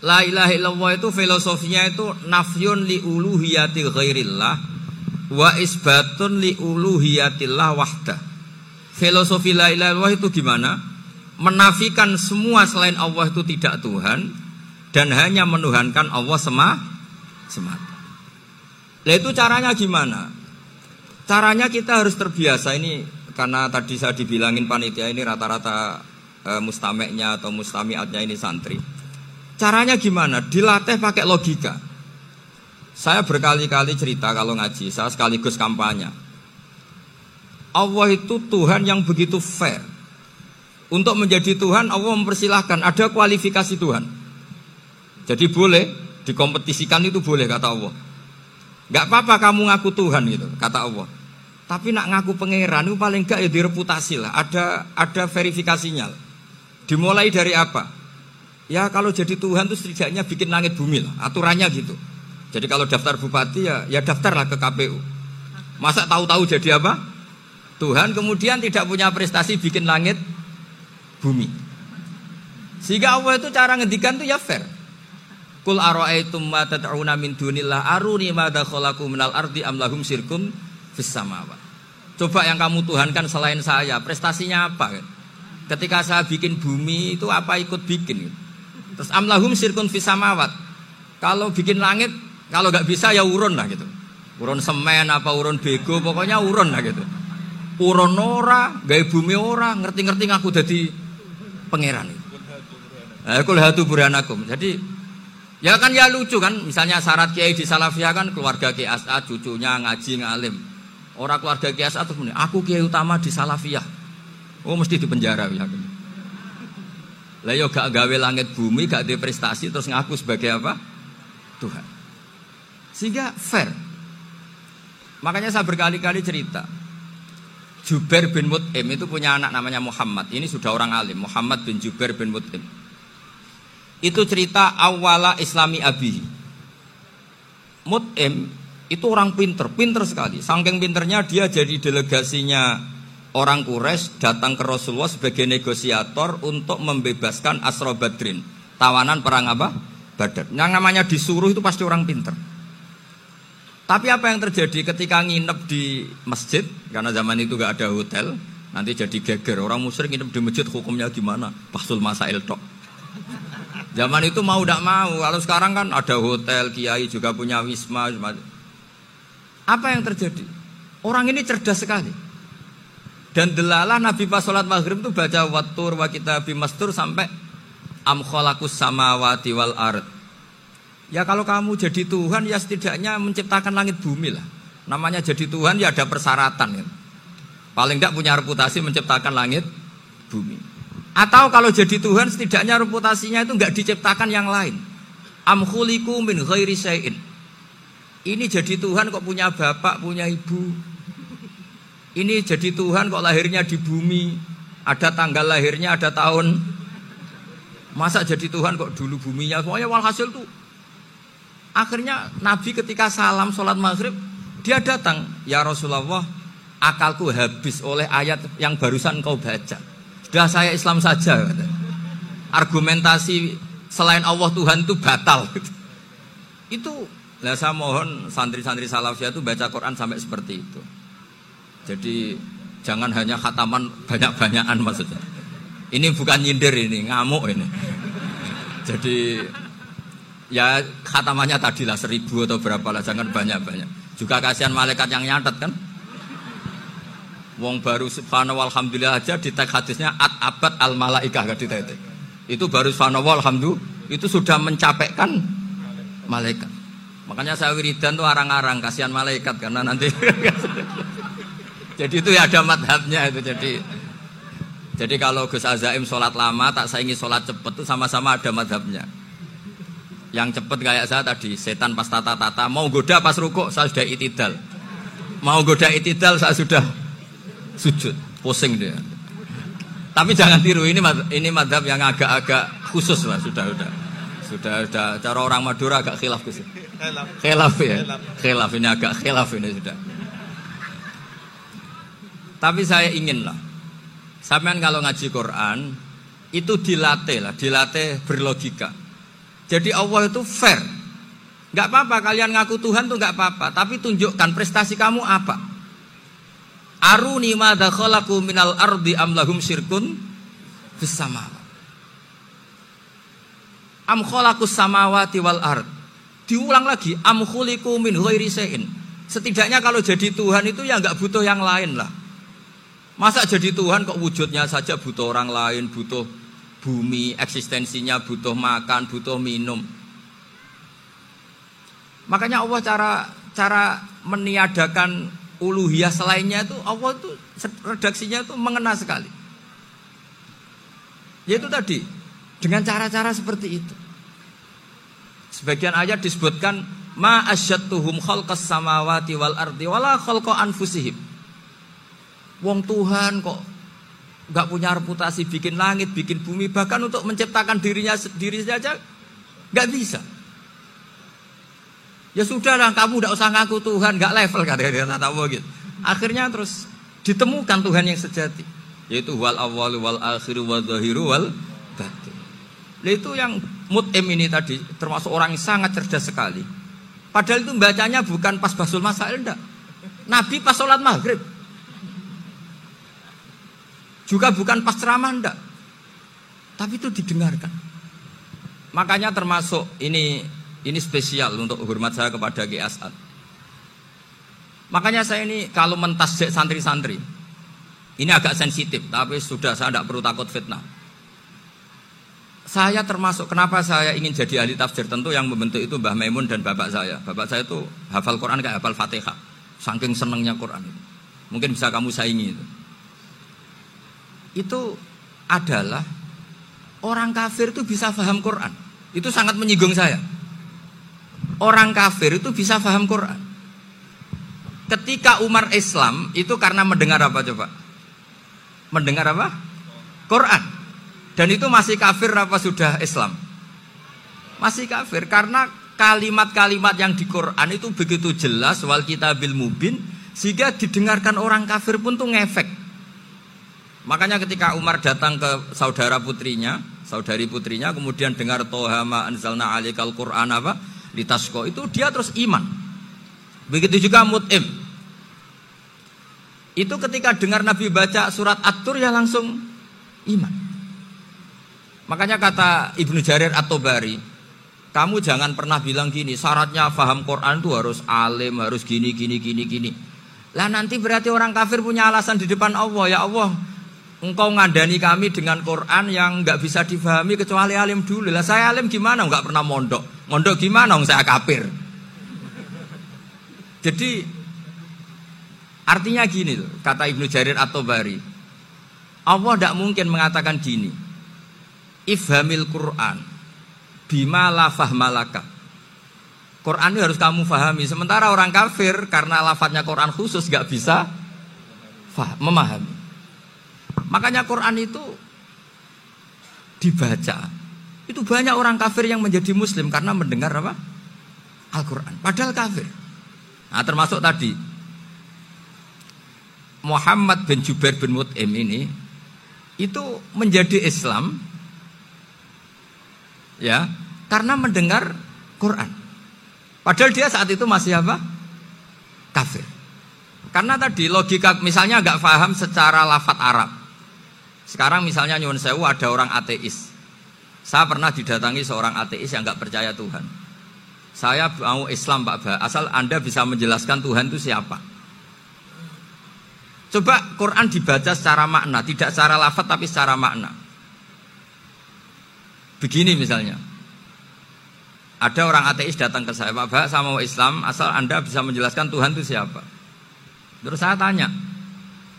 La ilaha illallah itu filosofinya itu nafyun li uluhiyati ghairillah wa isbatun li uluhiyatillah wahda. Filosofi la ilaha illallah itu gimana? Menafikan semua selain Allah itu tidak Tuhan dan hanya menuhankan Allah sema semata. Nah itu caranya gimana? Caranya kita harus terbiasa ini karena tadi saya dibilangin panitia ini rata-rata e, mustameknya atau mustamiatnya ini santri. Caranya gimana? Dilatih pakai logika. Saya berkali-kali cerita kalau ngaji, saya sekaligus kampanye. Allah itu Tuhan yang begitu fair. Untuk menjadi Tuhan, Allah mempersilahkan ada kualifikasi Tuhan. Jadi boleh dikompetisikan itu boleh kata Allah. Gak apa-apa kamu ngaku Tuhan gitu kata Allah. Tapi nak ngaku pangeran itu paling gak ya direputasi lah. Ada ada verifikasinya. Dimulai dari apa? Ya kalau jadi Tuhan itu setidaknya bikin langit bumi lah, aturannya gitu. Jadi kalau daftar bupati ya ya daftarlah ke KPU. Masa tahu-tahu jadi apa? Tuhan kemudian tidak punya prestasi bikin langit bumi. Sehingga Allah itu cara ngedikan tuh ya fair. Kul ara'aitum ma tad'una min dunillah aruni ma dakhalaku minal ardi am lahum sirkum fis. Coba yang kamu tuhankan selain saya, prestasinya apa? Ketika saya bikin bumi itu apa ikut bikin? Terus amlahum sirkun fisamawat. Kalau bikin langit, kalau nggak bisa ya urun lah gitu. Urun semen apa urun bego, pokoknya urun lah gitu. Urun ora, gaya bumi ora, ngerti-ngerti ngaku jadi pangeran. Eh, kulhatu buranakum. Jadi ya kan ya lucu kan, misalnya syarat kiai di Salafiyah kan keluarga kiai As'ad, cucunya ngaji ngalim. Orang keluarga kiai As'ad tuh aku kiai utama di Salafiyah. Oh mesti di penjara ya. Lah yo gak gawe langit bumi, gak ada prestasi terus ngaku sebagai apa? Tuhan. Sehingga fair. Makanya saya berkali-kali cerita. Jubair bin Mut'im itu punya anak namanya Muhammad. Ini sudah orang alim, Muhammad bin Jubair bin Mut'im. Itu cerita awala Islami Abi. Mut'im itu orang pinter, pinter sekali. Saking pinternya dia jadi delegasinya orang Quraisy datang ke Rasulullah sebagai negosiator untuk membebaskan Asro Badrin, tawanan perang apa? Badar. Yang namanya disuruh itu pasti orang pinter. Tapi apa yang terjadi ketika nginep di masjid, karena zaman itu gak ada hotel, nanti jadi geger. Orang musyrik nginep di masjid hukumnya gimana? Pasul masa tok. Zaman itu mau tidak mau, kalau sekarang kan ada hotel, kiai juga punya wisma. Apa yang terjadi? Orang ini cerdas sekali. Dan delalah Nabi pas sholat maghrib itu baca watur wa kita bimastur sampai am kholakus samawati wal ard. Ya kalau kamu jadi Tuhan ya setidaknya menciptakan langit bumi lah. Namanya jadi Tuhan ya ada persyaratan. Ya. Paling tidak punya reputasi menciptakan langit bumi. Atau kalau jadi Tuhan setidaknya reputasinya itu nggak diciptakan yang lain. Am khuliku min ghairi. Ini jadi Tuhan kok punya bapak, punya ibu, ini jadi Tuhan kok lahirnya di bumi, ada tanggal lahirnya, ada tahun. Masa jadi Tuhan kok dulu buminya semuanya walhasil tuh. Akhirnya Nabi ketika salam sholat maghrib, dia datang, ya Rasulullah, akalku habis oleh ayat yang barusan kau baca. Sudah saya Islam saja. Argumentasi selain Allah Tuhan itu batal. Itu, lah saya mohon santri-santri salafiyah itu baca Quran sampai seperti itu. Jadi jangan hanya khataman banyak-banyakan maksudnya. Ini bukan nyindir ini, ngamuk ini. Jadi ya khatamannya tadi lah seribu atau berapa lah, jangan banyak-banyak. Juga kasihan malaikat yang nyatet kan. Wong baru subhanallah alhamdulillah aja di tag hadisnya at abad al malaikah gak ditetek. Itu baru subhanallah alhamdulillah itu sudah mencapaikan malaikat. Makanya saya wiridan tuh arang-arang kasihan malaikat karena nanti Jadi itu ya ada madhabnya itu. Jadi jadi kalau Gus Azaim sholat lama tak saingi sholat cepet itu sama-sama ada madhabnya. Yang cepet kayak saya tadi setan pas tata-tata mau goda pas rukuk saya sudah itidal. Mau goda itidal saya sudah sujud pusing dia. Tapi jangan tiru ini ini madhab yang agak-agak khusus lah sudah sudah sudah sudah cara orang Madura agak khilaf. Khilaf ya. Khilaf ini agak khilaf ini sudah. Tapi saya ingin lah, sampean kalau ngaji Quran itu dilatih lah, dilatih berlogika. Jadi Allah itu fair. Gak apa-apa kalian ngaku Tuhan tuh gak apa-apa, tapi tunjukkan prestasi kamu apa. Aruni madza khalaqu minal ardi am lahum syirkun fis Am samawati wal ard. Diulang lagi, am khuliqu min ghairi Setidaknya kalau jadi Tuhan itu ya nggak butuh yang lain lah. Masa jadi Tuhan kok wujudnya saja butuh orang lain, butuh bumi, eksistensinya butuh makan, butuh minum. Makanya Allah cara cara meniadakan uluhiyah selainnya itu Allah itu redaksinya itu mengena sekali. Yaitu tadi dengan cara-cara seperti itu. Sebagian ayat disebutkan ma asyattuhum khalqas samawati wal ardi wala khalqa anfusihim. Wong Tuhan kok nggak punya reputasi bikin langit, bikin bumi, bahkan untuk menciptakan dirinya sendiri saja nggak bisa. Ya sudah lah, kamu tidak usah ngaku Tuhan, nggak level kata kata gitu. Akhirnya terus ditemukan Tuhan yang sejati, yaitu wal awal wal akhir wal zahiru wal batin. Itu yang mutim ini tadi termasuk orang yang sangat cerdas sekali. Padahal itu bacanya bukan pas basul masail enggak. Nabi pas sholat maghrib. Juga bukan pas ceramah enggak. Tapi itu didengarkan. Makanya termasuk ini ini spesial untuk hormat saya kepada Ki Asad. Makanya saya ini kalau mentasjek santri-santri, ini agak sensitif, tapi sudah saya tidak perlu takut fitnah. Saya termasuk kenapa saya ingin jadi ahli tafsir tentu yang membentuk itu Mbah Maimun dan bapak saya. Bapak saya itu hafal Quran kayak hafal Fatihah. Saking senangnya Quran. Mungkin bisa kamu saingi itu. Itu adalah orang kafir itu bisa paham Quran. Itu sangat menyinggung saya. Orang kafir itu bisa paham Quran. Ketika Umar Islam itu karena mendengar apa coba? Mendengar apa? Quran. Dan itu masih kafir apa sudah Islam? Masih kafir karena kalimat-kalimat yang di Quran itu begitu jelas wal kitabil mubin sehingga didengarkan orang kafir pun tuh ngefek. Makanya ketika Umar datang ke saudara putrinya, saudari putrinya kemudian dengar tohama anzalna alikal Quran apa? Litasko itu dia terus iman. Begitu juga Mut'im. Itu ketika dengar Nabi baca surat At-Tur ya langsung iman. Makanya kata Ibnu Jarir atau Bari, kamu jangan pernah bilang gini, syaratnya faham Quran itu harus alim, harus gini, gini, gini, gini. Lah nanti berarti orang kafir punya alasan di depan Allah, ya Allah, engkau ngandani kami dengan Quran yang nggak bisa difahami kecuali alim dulu. Lah saya alim gimana? Nggak pernah mondok. Mondok gimana? Saya kafir. Jadi artinya gini loh, kata Ibnu Jarir atau Bari. Allah tidak mungkin mengatakan gini ifhamil Quran bima lafah malaka. Quran itu harus kamu fahami. Sementara orang kafir karena lafadznya Quran khusus gak bisa memahami. Makanya Quran itu dibaca. Itu banyak orang kafir yang menjadi muslim karena mendengar apa? Al-Quran. Padahal kafir. Nah termasuk tadi Muhammad bin Jubair bin Mut'im ini itu menjadi Islam ya karena mendengar Quran. Padahal dia saat itu masih apa? Kafir. Karena tadi logika misalnya nggak paham secara lafat Arab. Sekarang misalnya nyuwun sewu ada orang ateis. Saya pernah didatangi seorang ateis yang nggak percaya Tuhan. Saya mau Islam Pak Ba, asal Anda bisa menjelaskan Tuhan itu siapa. Coba Quran dibaca secara makna, tidak secara lafat tapi secara makna. Begini misalnya. Ada orang ateis datang ke saya, Pak Bak, sama Islam, asal Anda bisa menjelaskan Tuhan itu siapa. Terus saya tanya,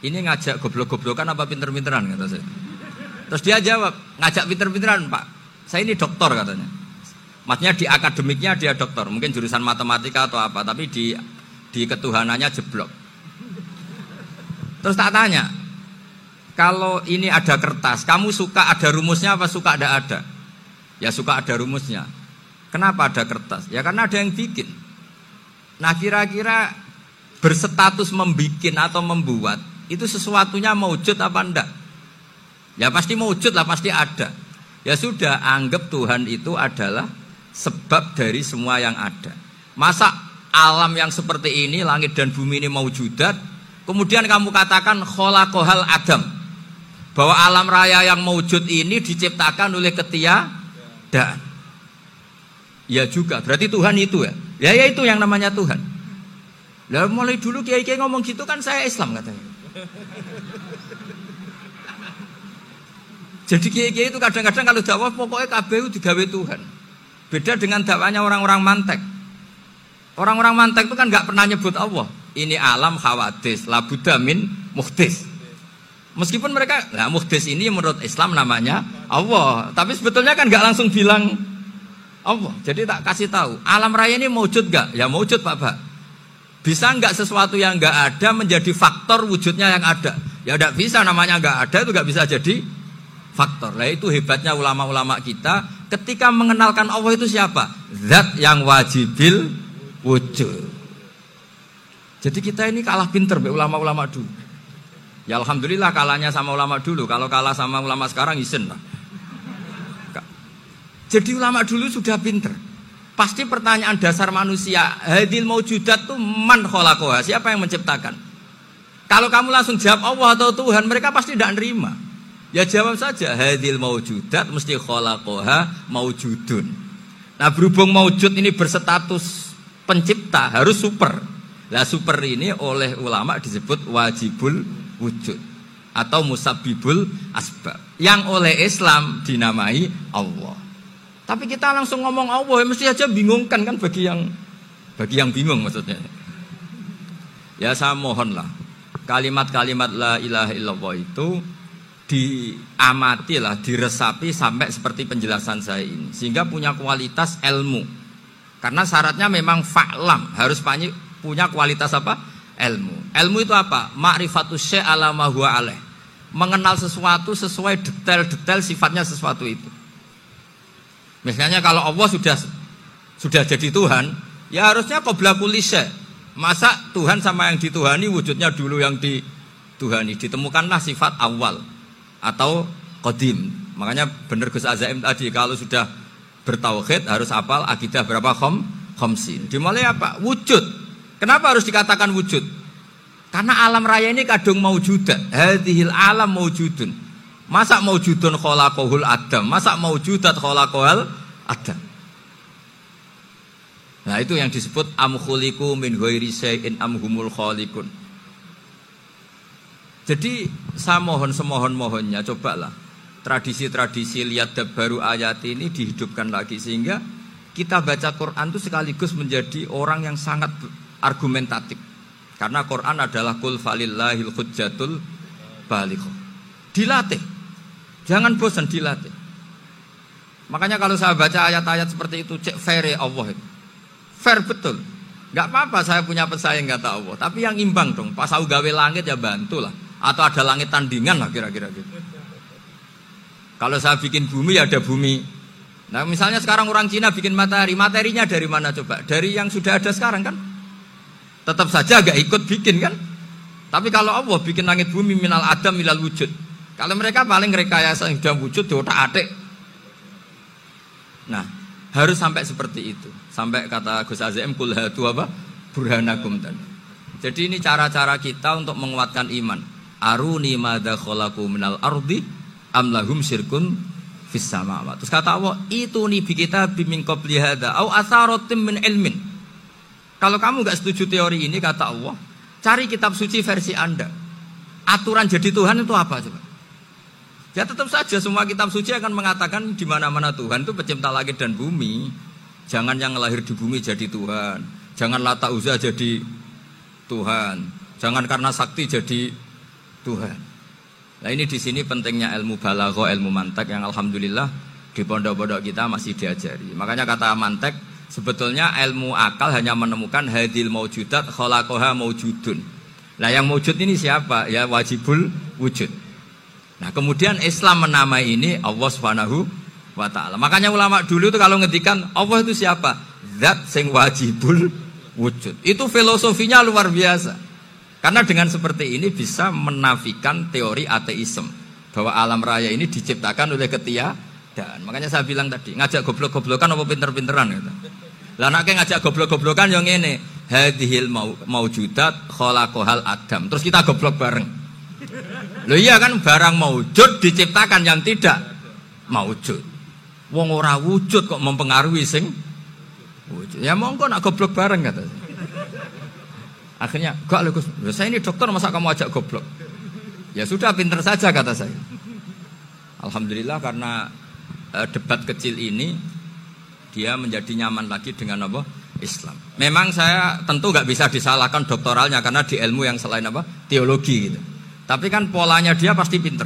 ini ngajak goblok-goblokan apa pinter-pinteran kata saya. Terus dia jawab, ngajak pinter-pinteran Pak. Saya ini dokter katanya. Maksudnya di akademiknya dia dokter, mungkin jurusan matematika atau apa, tapi di di ketuhanannya jeblok. Terus tak tanya, kalau ini ada kertas, kamu suka ada rumusnya apa suka ada ada? Ya suka ada rumusnya. Kenapa ada kertas? Ya karena ada yang bikin. Nah kira-kira berstatus membikin atau membuat itu sesuatunya mewujud apa enggak? Ya pasti mewujud lah, pasti ada. Ya sudah, anggap Tuhan itu adalah sebab dari semua yang ada. Masa alam yang seperti ini, langit dan bumi ini mau judat, kemudian kamu katakan kholakohal adam, bahwa alam raya yang maujud ini diciptakan oleh ketiadaan. Ya juga, berarti Tuhan itu ya. Ya ya itu yang namanya Tuhan. Lah mulai dulu kiai-kiai ngomong gitu kan saya Islam katanya. Jadi kiai-kiai itu kadang-kadang kalau dakwah pokoknya KBU digawe Tuhan. Beda dengan dakwanya orang-orang mantek. Orang-orang mantek itu kan nggak pernah nyebut Allah. Ini alam khawatis, labudamin muhtis. Meskipun mereka, nah muhtis ini menurut Islam namanya Allah. Tapi sebetulnya kan nggak langsung bilang Allah. Jadi tak kasih tahu, alam raya ini wujud gak? Ya wujud Pak Pak. Bisa nggak sesuatu yang nggak ada menjadi faktor wujudnya yang ada? Ya tidak bisa namanya nggak ada itu nggak bisa jadi faktor. Nah itu hebatnya ulama-ulama kita ketika mengenalkan Allah itu siapa? Zat yang wajibil wujud. Jadi kita ini kalah pinter be ulama-ulama dulu. Ya alhamdulillah kalahnya sama ulama dulu. Kalau kalah sama ulama sekarang isen lah. Jadi ulama dulu sudah pinter. Pasti pertanyaan dasar manusia, hadil maujudat tuh man kholakoha, siapa yang menciptakan? Kalau kamu langsung jawab Allah atau Tuhan, mereka pasti tidak nerima. Ya jawab saja, hadil maujudat mesti kholakoha maujudun. Nah berhubung maujud ini berstatus pencipta, harus super. Nah super ini oleh ulama disebut wajibul wujud atau musabibul asbab yang oleh Islam dinamai Allah. Tapi kita langsung ngomong Allah, ya mesti aja bingungkan kan bagi yang bagi yang bingung maksudnya. Ya saya mohonlah kalimat-kalimat la ilaha illallah itu diamati lah, diresapi sampai seperti penjelasan saya ini sehingga punya kualitas ilmu. Karena syaratnya memang fa'lam, harus punya kualitas apa? ilmu. Ilmu itu apa? Ma'rifatus syai' ala ma huwa alaih. Mengenal sesuatu sesuai detail-detail sifatnya sesuatu itu. Misalnya kalau Allah sudah sudah jadi Tuhan, ya harusnya qabla kulli Masa Tuhan sama yang dituhani wujudnya dulu yang dituhani. Ditemukanlah sifat awal atau kodim. Makanya benar Gus Azaim tadi kalau sudah bertauhid harus apal akidah berapa khom khomsin. Dimulai apa? Wujud. Kenapa harus dikatakan wujud? Karena alam raya ini kadung maujudat. Hadhil alam maujudun. Masa maujudun kholaqohul adam? Masa maujudat kholaqohul adam? Nah itu yang disebut amkhuliku min ghairi syai'in amhumul khalikun. Jadi saya mohon semohon-mohonnya cobalah tradisi-tradisi lihat baru ayat ini dihidupkan lagi sehingga kita baca Quran itu sekaligus menjadi orang yang sangat argumentatif. Karena Quran adalah kul falillahil hujjatul baligh. Dilatih. Jangan bosan dilatih. Makanya kalau saya baca ayat-ayat seperti itu cek fair ya Allah. Fair betul. Gak apa-apa saya punya pesaing kata Allah. Tapi yang imbang dong. Pas aku gawe langit ya bantulah. Atau ada langit tandingan lah kira-kira gitu. Kalau saya bikin bumi ya ada bumi. Nah misalnya sekarang orang Cina bikin matahari. Materinya dari mana coba? Dari yang sudah ada sekarang kan? tetap saja agak ikut bikin kan. Tapi kalau Allah bikin langit bumi minal adam milal wujud. Kalau mereka paling rekayasa yang sudah wujud di otak atik. Nah, harus sampai seperti itu. Sampai kata Gus Azim kul hatu apa? Burhanakum tadi. Jadi ini cara-cara kita untuk menguatkan iman. Aruni khalaqu minal ardi amlahum syirkun fis samawat. Terus kata Allah, itu nih kita bimin qabli hadza au atharatim min ilmin. Kalau kamu nggak setuju teori ini kata Allah, cari kitab suci versi Anda. Aturan jadi Tuhan itu apa coba? Ya tetap saja semua kitab suci akan mengatakan di mana-mana Tuhan itu pencipta langit dan bumi. Jangan yang lahir di bumi jadi Tuhan. Jangan lata uzah jadi Tuhan. Jangan karena sakti jadi Tuhan. Nah ini di sini pentingnya ilmu balago, ilmu mantek yang alhamdulillah di pondok-pondok kita masih diajari. Makanya kata mantek Sebetulnya ilmu akal hanya menemukan hadil maujudat kholakoha maujudun. Nah yang maujud ini siapa? Ya wajibul wujud. Nah kemudian Islam menamai ini Allah subhanahu wa ta'ala. Makanya ulama dulu itu kalau ngedikan Allah itu siapa? Zat sing wajibul wujud. Itu filosofinya luar biasa. Karena dengan seperti ini bisa menafikan teori ateisme. Bahwa alam raya ini diciptakan oleh ketia Dan makanya saya bilang tadi, ngajak goblok-goblokan apa pinter-pinteran gitu. Lah ngajak goblok-goblokan yang ini, hadhil mau maujudat khalaqahal adam. Terus kita goblok bareng. Loh iya kan barang maujud diciptakan yang tidak maujud. Wong ora wujud kok mempengaruhi sing wujud. Ya monggo nak goblok bareng kata. Akhirnya, gak lho Gus, saya ini dokter masa kamu ajak goblok? Ya sudah pinter saja kata saya. Alhamdulillah karena e, debat kecil ini dia menjadi nyaman lagi dengan apa? Islam. Memang saya tentu nggak bisa disalahkan doktoralnya karena di ilmu yang selain apa? Teologi gitu. Tapi kan polanya dia pasti pinter.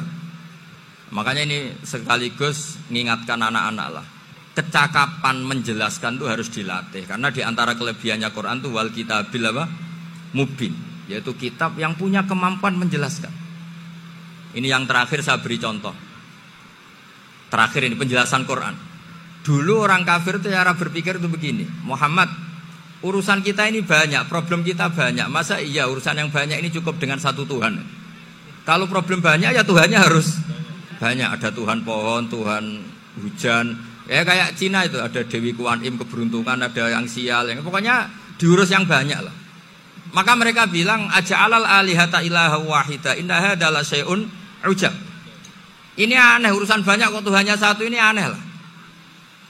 Makanya ini sekaligus mengingatkan anak-anak lah. Kecakapan menjelaskan itu harus dilatih karena di antara kelebihannya Quran itu wal kitabil apa? mubin, yaitu kitab yang punya kemampuan menjelaskan. Ini yang terakhir saya beri contoh. Terakhir ini penjelasan Quran. Dulu orang kafir itu cara berpikir itu begini, Muhammad, urusan kita ini banyak, problem kita banyak. Masa iya urusan yang banyak ini cukup dengan satu Tuhan? Kalau problem banyak ya Tuhannya harus banyak. Ada Tuhan pohon, Tuhan hujan. Ya kayak Cina itu ada Dewi Kuan Im keberuntungan, ada yang sial, yang pokoknya diurus yang banyak lah. Maka mereka bilang aja alal alihata ilaha wahida indah adalah syai'un ujab. Ini aneh urusan banyak kok Tuhannya satu ini aneh lah.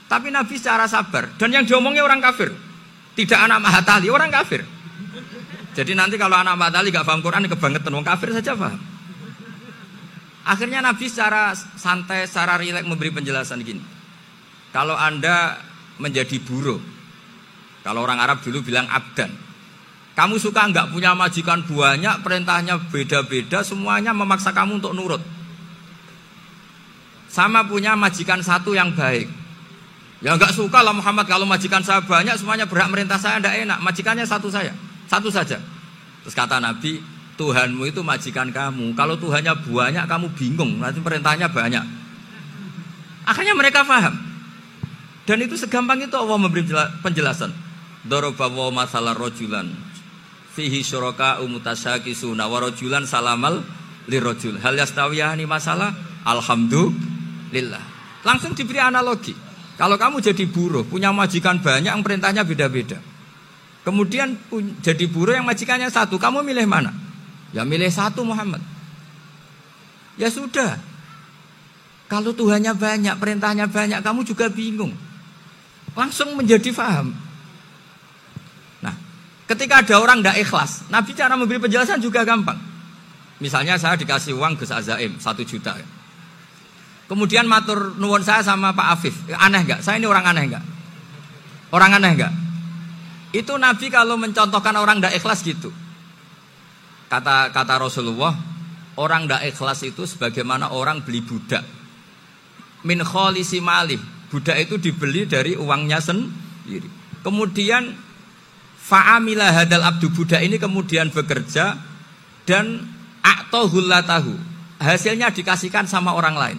Tapi Nabi secara sabar dan yang diomongnya orang kafir. Tidak anak mahatali, orang kafir. Jadi nanti kalau anak mahatali gak paham Quran kebangetan orang kafir saja paham. Akhirnya Nabi secara santai, secara rileks memberi penjelasan gini. Kalau Anda menjadi buruh, kalau orang Arab dulu bilang abdan, kamu suka nggak punya majikan banyak, perintahnya beda-beda, semuanya memaksa kamu untuk nurut. Sama punya majikan satu yang baik. Ya nggak suka lah Muhammad kalau majikan saya banyak, semuanya berhak merintah saya tidak enak. Majikannya satu saya, satu saja. Terus kata Nabi, Tuhanmu itu majikan kamu. Kalau Tuhannya banyak, kamu bingung. Nanti perintahnya banyak. Akhirnya mereka paham. Dan itu segampang itu Allah memberi penjelasan. Dorobawa masalah rojulan fihi syuraka umutasyakisuna wa rajulan salamal lirajul. Hal yastawiyani masalah? Alhamdulillah. Langsung diberi analogi. Kalau kamu jadi buruh, punya majikan banyak yang perintahnya beda-beda. Kemudian jadi buruh yang majikannya satu, kamu milih mana? Ya milih satu Muhammad. Ya sudah. Kalau Tuhannya banyak, perintahnya banyak, kamu juga bingung. Langsung menjadi faham. Ketika ada orang tidak ikhlas, Nabi cara memberi penjelasan juga gampang. Misalnya saya dikasih uang Gus Azaim satu juta. Kemudian matur nuwun saya sama Pak Afif, aneh nggak? Saya ini orang aneh nggak? Orang aneh nggak? Itu Nabi kalau mencontohkan orang tidak ikhlas gitu. Kata kata Rasulullah, orang tidak ikhlas itu sebagaimana orang beli budak. Min kholisi malih. Budak itu dibeli dari uangnya sendiri. Kemudian Fa'amilah hadal abdu budak ini kemudian bekerja dan tahu Hasilnya dikasihkan sama orang lain.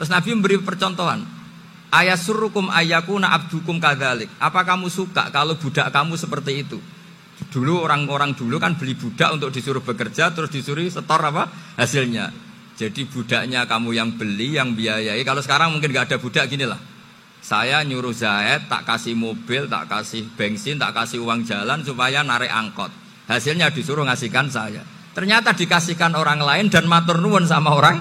Terus Nabi memberi percontohan. Ayat surukum ayakuna abdukum kadalik. Apa kamu suka kalau budak kamu seperti itu? Dulu orang-orang dulu kan beli budak untuk disuruh bekerja terus disuruh setor apa hasilnya. Jadi budaknya kamu yang beli, yang biayai. Kalau sekarang mungkin gak ada budak gini lah. Saya nyuruh Zaid tak kasih mobil, tak kasih bensin, tak kasih uang jalan supaya narik angkot. Hasilnya disuruh ngasihkan saya. Ternyata dikasihkan orang lain dan matur nuwun sama orang.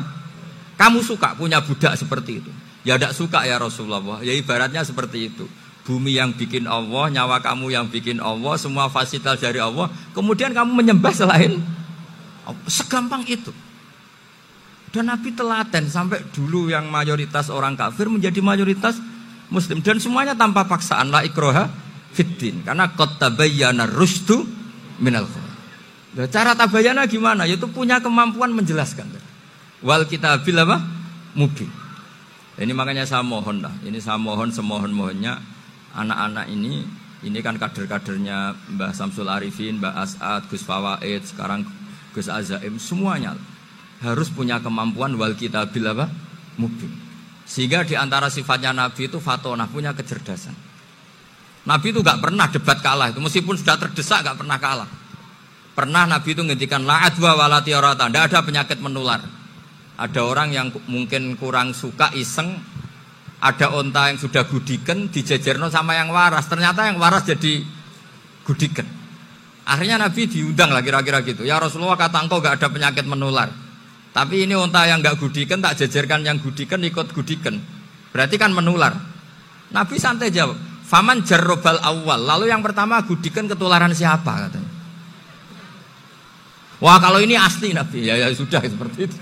Kamu suka punya budak seperti itu? Ya tidak suka ya Rasulullah. Ya ibaratnya seperti itu. Bumi yang bikin Allah, nyawa kamu yang bikin Allah, semua fasilitas dari Allah. Kemudian kamu menyembah selain Segampang itu. Dan Nabi telaten sampai dulu yang mayoritas orang kafir menjadi mayoritas muslim dan semuanya tanpa paksaan la ikroha fitin karena kota bayana rustu minal Nah, cara tabayana gimana? Yaitu punya kemampuan menjelaskan. Wal kita apa? Mubin. Ini makanya saya mohon lah. Ini saya mohon semohon mohonnya anak-anak ini. Ini kan kader-kadernya Mbah Samsul Arifin, Mbah As'ad, Gus Fawaid, sekarang Gus Azaim, semuanya harus punya kemampuan wal kita apa? Mubin. Sehingga di antara sifatnya Nabi itu fatona punya kecerdasan. Nabi itu gak pernah debat kalah itu meskipun sudah terdesak gak pernah kalah. Pernah Nabi itu ngendikan la adwa wala tiarata, tidak ada penyakit menular. Ada orang yang mungkin kurang suka iseng, ada onta yang sudah gudiken dijejerno sama yang waras. Ternyata yang waras jadi gudiken. Akhirnya Nabi diundang lah kira-kira gitu. Ya Rasulullah kata engkau gak ada penyakit menular. Tapi ini onta yang gak gudiken tak jejerkan yang gudiken ikut gudiken. Berarti kan menular. Nabi santai jawab. Faman jarrobal awal. Lalu yang pertama gudiken ketularan siapa katanya. Wah kalau ini asli Nabi ya, ya sudah seperti itu.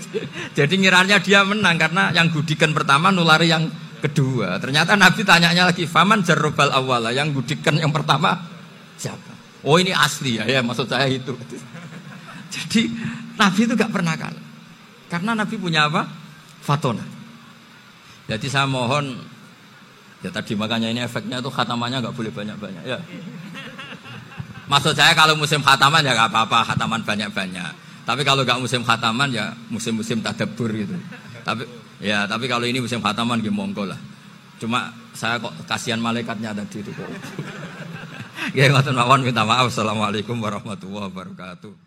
Jadi ngiranya dia menang karena yang gudikan pertama nulari yang kedua. Ternyata Nabi tanyanya lagi, faman jarrobal awala yang gudikan yang pertama siapa? Oh ini asli ya, ya maksud saya itu. Jadi Nabi itu gak pernah kalah. Karena Nabi punya apa? Fatona. Jadi saya mohon ya tadi makanya ini efeknya itu khatamannya gak boleh banyak-banyak ya. Maksud saya kalau musim khataman ya gak apa-apa, khataman banyak-banyak. Tapi kalau gak musim khataman ya musim-musim tadabur gitu. Tapi ya tapi kalau ini musim khataman ya monggo lah. Cuma saya kok kasihan malaikatnya tadi itu kok. Ya minta maaf. Assalamualaikum warahmatullahi wabarakatuh.